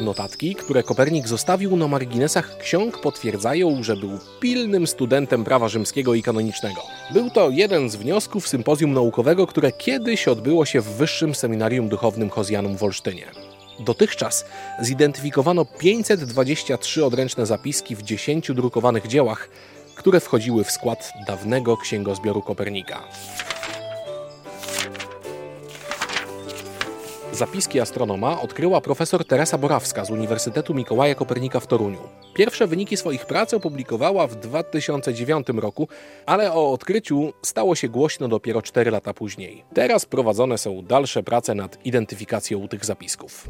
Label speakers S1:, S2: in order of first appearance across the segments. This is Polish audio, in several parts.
S1: Notatki, które Kopernik zostawił na marginesach ksiąg potwierdzają, że był pilnym studentem prawa rzymskiego i kanonicznego. Był to jeden z wniosków sympozjum naukowego, które kiedyś odbyło się w Wyższym Seminarium Duchownym Hozjanum w Olsztynie. Dotychczas zidentyfikowano 523 odręczne zapiski w 10 drukowanych dziełach, które wchodziły w skład dawnego księgozbioru Kopernika. Zapiski astronoma odkryła profesor Teresa Borawska z Uniwersytetu Mikołaja Kopernika w Toruniu. Pierwsze wyniki swoich prac opublikowała w 2009 roku, ale o odkryciu stało się głośno dopiero 4 lata później. Teraz prowadzone są dalsze prace nad identyfikacją tych zapisków.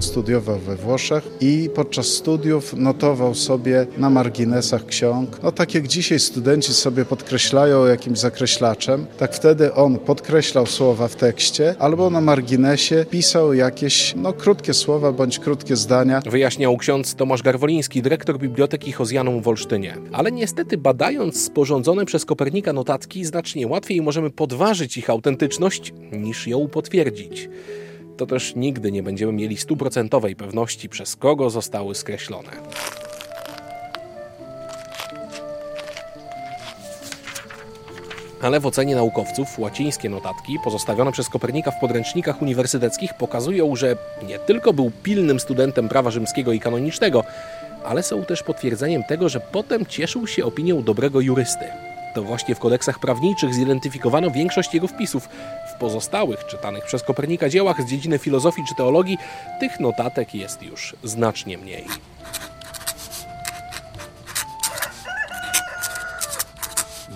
S2: Studiował we Włoszech i podczas studiów notował sobie na marginesach ksiąg, no tak jak dzisiaj studenci sobie podkreślają jakimś zakreślaczem, tak wtedy on podkreślał słowa w tekście albo na marginesie pisał jakieś no, krótkie słowa bądź krótkie zdania.
S1: Wyjaśniał ksiądz Tomasz Garwoliński, dyrektor Biblioteki Hozjanum w Olsztynie. Ale niestety badając sporządzone przez Kopernika notatki znacznie łatwiej możemy podważyć ich autentyczność niż ją potwierdzić. To też nigdy nie będziemy mieli stuprocentowej pewności, przez kogo zostały skreślone. Ale w ocenie naukowców łacińskie notatki pozostawione przez Kopernika w podręcznikach uniwersyteckich pokazują, że nie tylko był pilnym studentem prawa rzymskiego i kanonicznego, ale są też potwierdzeniem tego, że potem cieszył się opinią dobrego jurysty. To właśnie w kodeksach prawniczych zidentyfikowano większość jego wpisów. W pozostałych, czytanych przez Kopernika dziełach z dziedziny filozofii czy teologii, tych notatek jest już znacznie mniej.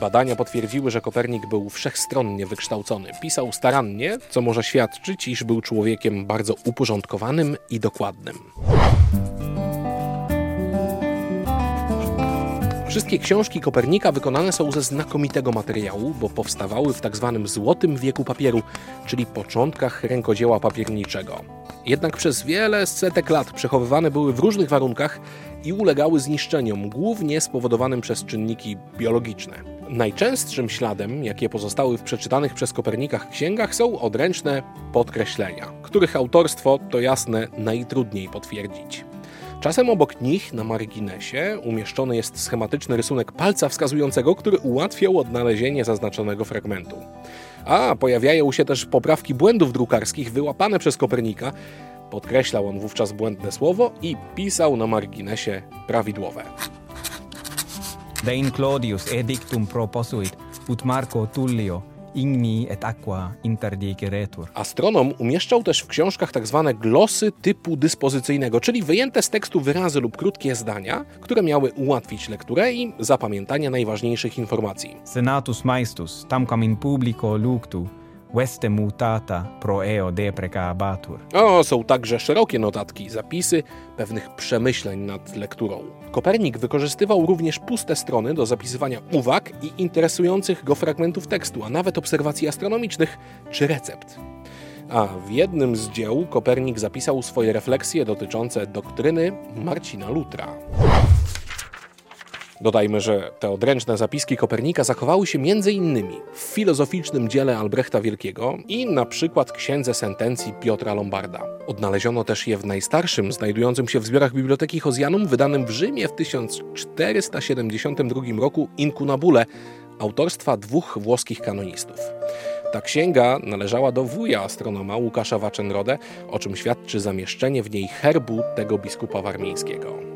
S1: Badania potwierdziły, że Kopernik był wszechstronnie wykształcony. Pisał starannie, co może świadczyć, iż był człowiekiem bardzo uporządkowanym i dokładnym. Wszystkie książki Kopernika wykonane są ze znakomitego materiału, bo powstawały w tzw. Tak złotym wieku papieru, czyli początkach rękodzieła papierniczego. Jednak przez wiele setek lat przechowywane były w różnych warunkach i ulegały zniszczeniom, głównie spowodowanym przez czynniki biologiczne. Najczęstszym śladem, jakie pozostały w przeczytanych przez Kopernikach księgach, są odręczne podkreślenia, których autorstwo to jasne najtrudniej potwierdzić. Czasem obok nich na marginesie umieszczony jest schematyczny rysunek palca wskazującego, który ułatwiał odnalezienie zaznaczonego fragmentu. A pojawiają się też poprawki błędów drukarskich wyłapane przez Kopernika. Podkreślał on wówczas błędne słowo i pisał na marginesie prawidłowe.
S3: Dein Claudius edictum proposuit ut Marco Tullio igni et aqua interdiciretur.
S1: Astronom umieszczał też w książkach tzw. Tak glosy typu dyspozycyjnego, czyli wyjęte z tekstu wyrazy lub krótkie zdania, które miały ułatwić lekturę i zapamiętanie najważniejszych informacji.
S3: Senatus maestus, tamquam in publico luctu, Veste mutata pro eo deprecabatur.
S1: O, są także szerokie notatki, zapisy pewnych przemyśleń nad lekturą. Kopernik wykorzystywał również puste strony do zapisywania uwag i interesujących go fragmentów tekstu, a nawet obserwacji astronomicznych czy recept. A w jednym z dzieł Kopernik zapisał swoje refleksje dotyczące doktryny Marcina Lutra. Dodajmy, że te odręczne zapiski Kopernika zachowały się m.in. w filozoficznym dziele Albrechta Wielkiego i na przykład księdze sentencji Piotra Lombarda. Odnaleziono też je w najstarszym, znajdującym się w zbiorach Biblioteki Hozjanum, wydanym w Rzymie w 1472 roku Incunabule, autorstwa dwóch włoskich kanonistów. Ta księga należała do wuja astronoma Łukasza Waczenrodę, o czym świadczy zamieszczenie w niej herbu tego biskupa warmińskiego.